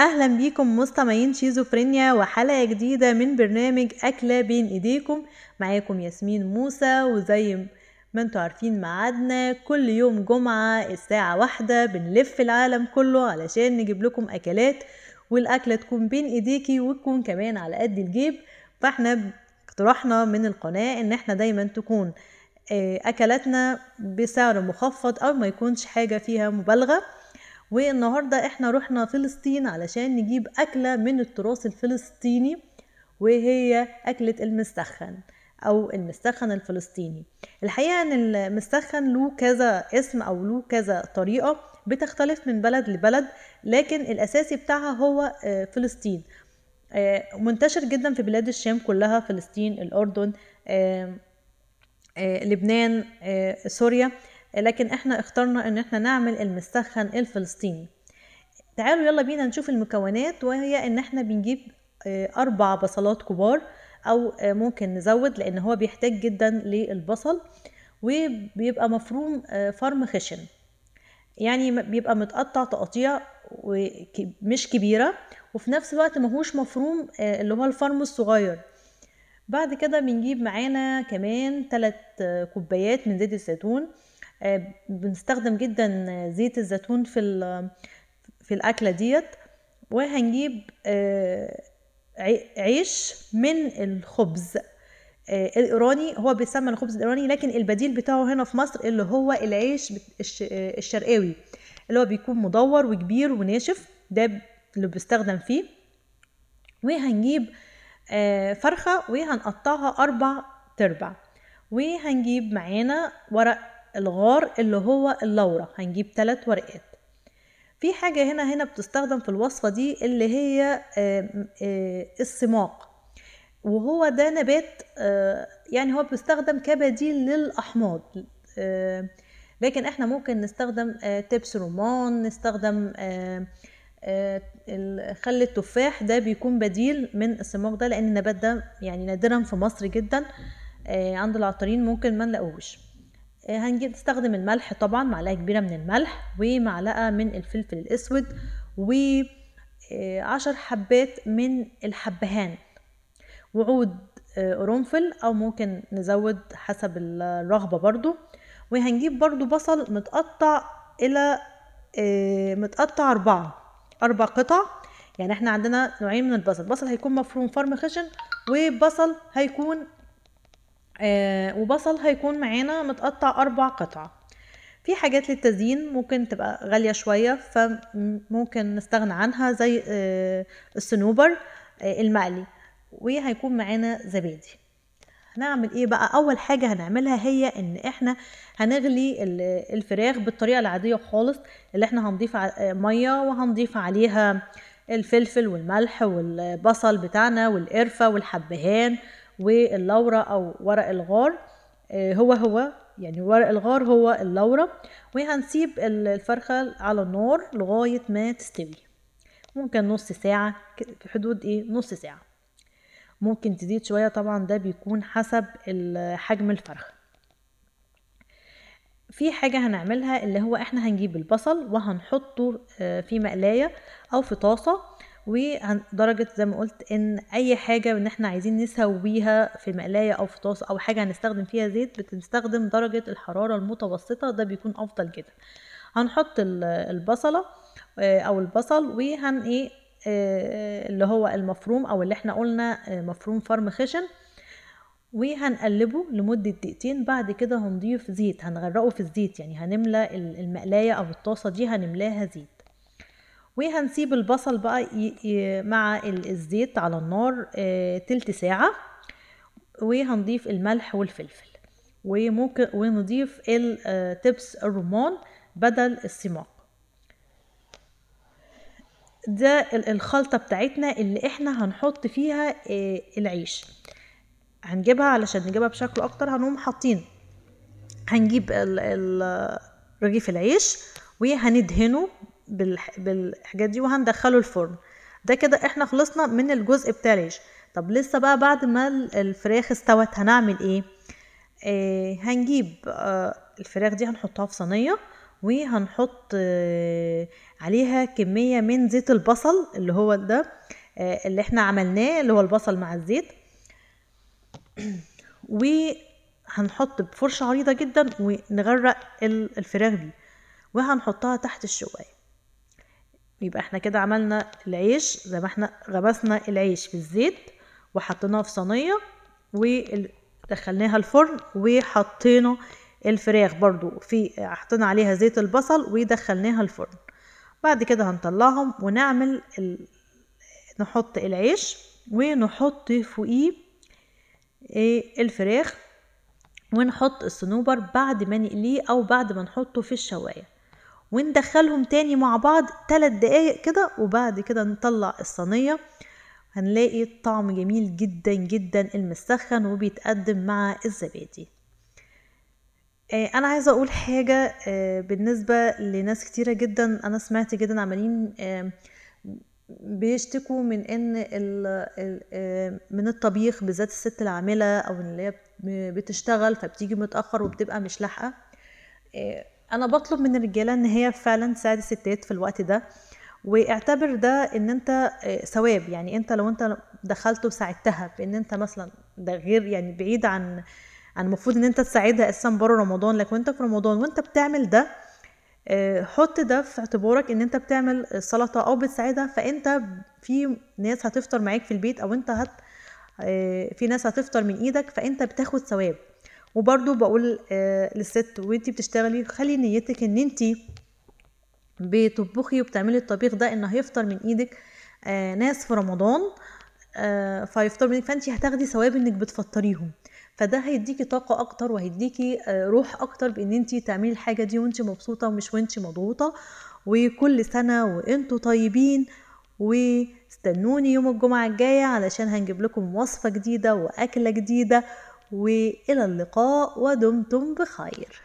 أهلا بيكم مستمعين شيزوفرينيا وحلقة جديدة من برنامج أكلة بين إيديكم. معاكم ياسمين موسى وزي ما أنتوا عارفين ميعادنا كل يوم جمعة الساعة واحدة بنلف العالم كله علشان نجيب لكم أكلات والأكلة تكون بين إيديكي وتكون كمان على قد الجيب. فاحنا اقتراحنا من القناة إن إحنا دايما تكون آه، أكلاتنا بسعر مخفض أو ما يكونش حاجة فيها مبالغة. والنهاردة إحنا رحنا فلسطين علشان نجيب أكلة من التراث الفلسطيني وهي أكلة المستخن أو المستخن الفلسطيني. الحقيقة أن المستخن له كذا اسم أو له كذا طريقة بتختلف من بلد لبلد لكن الأساسي بتاعها هو آه، فلسطين. آه، منتشر جدا في بلاد الشام كلها فلسطين الأردن آه، لبنان سوريا. لكن إحنا اخترنا إن إحنا نعمل المستخن الفلسطيني. تعالوا يلا بينا نشوف المكونات وهي إن إحنا بنجيب آه، أربع بصلات كبار أو آه، ممكن نزود لأن هو بيحتاج جدا للبصل وبيبقى مفروم آه، فرم خشن. يعني بيبقى متقطع تقطيع مش كبيرة وفي نفس الوقت ماهوش مفروم اللي هو الفرم الصغير. بعد كده بنجيب معانا كمان 3 كوبايات من زيت الزيتون. بنستخدم جدا زيت الزيتون في في الأكلة ديت وهنجيب آه، عيش من الخبز. آه، الإيراني هو بيسمى الخبز الإيراني لكن البديل بتاعه هنا في مصر اللي هو العيش الشرقاوي اللي هو بيكون مدور وكبير وناشف ده اللي بيستخدم فيه. وهنجيب فرخة وهنقطعها أربع تربع. وهنجيب معانا ورق الغار اللي هو اللورة هنجيب ثلاث ورقات. في حاجة هنا هنا بتستخدم في الوصفة دي اللي هي الصماق وهو ده نبات يعني هو بيستخدم كبديل للأحماض. لكن إحنا ممكن نستخدم تبس رمان نستخدم خل التفاح. ده بيكون بديل من الصماق ده لأن النبات ده يعني نادرا في مصر جدا. عند العطارين ممكن ما نلاقوهوش. آه، هنجيب نستخدم الملح طبعا معلقة كبيرة من الملح ومعلقة من الفلفل الأسود وعشر آه، حبات من الحبهان. وعود آه، قرنفل أو ممكن نزود حسب الرغبة برضو. وهنجيب برضو بصل متقطع إلى متقطع أربعة أربع قطع. يعني إحنا عندنا نوعين من البصل. بصل هيكون مفروم فرم خشن وبصل هيكون آه وبصل هيكون معانا متقطع أربع قطع. في حاجات للتزيين ممكن تبقى غالية شوية فممكن نستغنى عنها زي آه الصنوبر آه المقلي وهيكون معانا زبادي. هنعمل إيه بقى؟ أول حاجة هنعملها هي إن إحنا هنغلي الفراخ بالطريقة العادية خالص اللي إحنا هنضيف مية وهنضيف عليها الفلفل والملح والبصل بتاعنا والقرفة والحبهان واللورة أو ورق الغار آه، هو هو يعني ورق الغار هو اللورة. وهنسيب الفرخة على النار لغاية ما تستوي. ممكن نص ساعة في حدود إيه؟ نص ساعة. ممكن تزيد شوية طبعا ده بيكون حسب حجم الفرخة. في حاجة هنعملها اللي هو إحنا هنجيب البصل وهنحطه آه، في مقلاية أو في طاسة. ودرجة زي ما قلت إن أي حاجة إن إحنا عايزين نسويها في مقلاية أو في طاسة أو حاجة هنستخدم فيها زيت بتستخدم درجة الحرارة المتوسطة ده بيكون أفضل جدا. هنحط البصلة آه، أو البصل وهن إيه آه، اللي هو المفروم أو اللي إحنا قلنا آه، مفروم فرم خشن وهنقلبه لمدة دقيقتين بعد كده هنضيف زيت هنغرقه في الزيت يعني هنملى المقلاية أو الطاسة دي هنملاها زيت. وهنسيب البصل بقى مع الزيت على النار آه، تلت ساعة وهنضيف الملح والفلفل وممكن ونضيف التبس آه، الرمان بدل السماق ده الخلطة بتاعتنا اللي إحنا هنحط فيها آه، العيش. هنجيبها علشان نجيبها بشكل أكتر هنقوم حاطين هنجيب رغيف العيش وهندهنه بالحاجات دي وهندخله الفرن. ده كده إحنا خلصنا من الجزء بتاع العيش. طب لسه بقى بعد ما الفراخ استوت هنعمل إيه؟ آه هنجيب آه الفراخ دي هنحطها في صينية وهنحط آه، عليها كمية من زيت البصل اللي هو ده آه، اللي إحنا عملناه اللي هو البصل مع الزيت. وهنحط بفرشة عريضة جدا ونغرق ال- الفراخ دي. وهنحطها تحت الشواية. يبقى إحنا كده عملنا العيش زي ما إحنا غمسنا العيش في الزيت وحطيناه في صينية ودخلناها الفرن وحطينا الفراخ برضو. في حطينا عليها زيت البصل ودخلناها الفرن. بعد كده هنطلعهم ونعمل ال... نحط العيش ونحط فوقيه إيه الفراخ ونحط الصنوبر بعد ما نقليه أو بعد ما نحطه في الشواية. وندخلهم تاني مع بعض تلات دقايق كده وبعد كده نطلع الصينية. هنلاقي طعم جميل جدا جدا المسخن وبيتقدم مع الزبادي. آه، أنا عايزة أقول حاجة آه، بالنسبة لناس كتيرة جدا أنا سمعت جدا عمالين بيشتكوا من إن آه، من الطبيخ بالذات الست العاملة أو اللي هي بتشتغل فبتيجي متأخر وبتبقى مش لاحقة. أنا بطلب من الرجالة إن هي فعلا تساعد الستات في الوقت ده واعتبر ده إن أنت آه، ثواب. يعني أنت لو أنت دخلت وساعدتها بإن أنت مثلا ده غير يعني بعيد عن عن المفروض إن أنت تساعدها أساسا بره رمضان لكن انت في رمضان وأنت بتعمل ده آه، حط ده في اعتبارك إن أنت بتعمل سلطة أو بتساعدها. فأنت في ناس هتفطر معاك في البيت أو أنت هت آه، في ناس هتفطر من إيدك فأنت بتاخد ثواب. وبرضو بقول آه، للست وانتي بتشتغلي خلي نيتك إن انتي بتطبخي وبتعملي الطبيخ ده إن هيفطر من إيدك آه، ناس في رمضان آه، فيفطر منك فانت هتاخدي ثواب إنك بتفطريهم. فده هيديكي طاقة أكتر وهيديكي روح أكتر بإن انت تعملي الحاجة دي وانت مبسوطة ومش وانت مضغوطة. وكل سنة وانتوا طيبين واستنوني يوم الجمعة الجاية علشان هنجيب لكم وصفة جديدة وأكلة جديدة. وإلى اللقاء ودمتم بخير.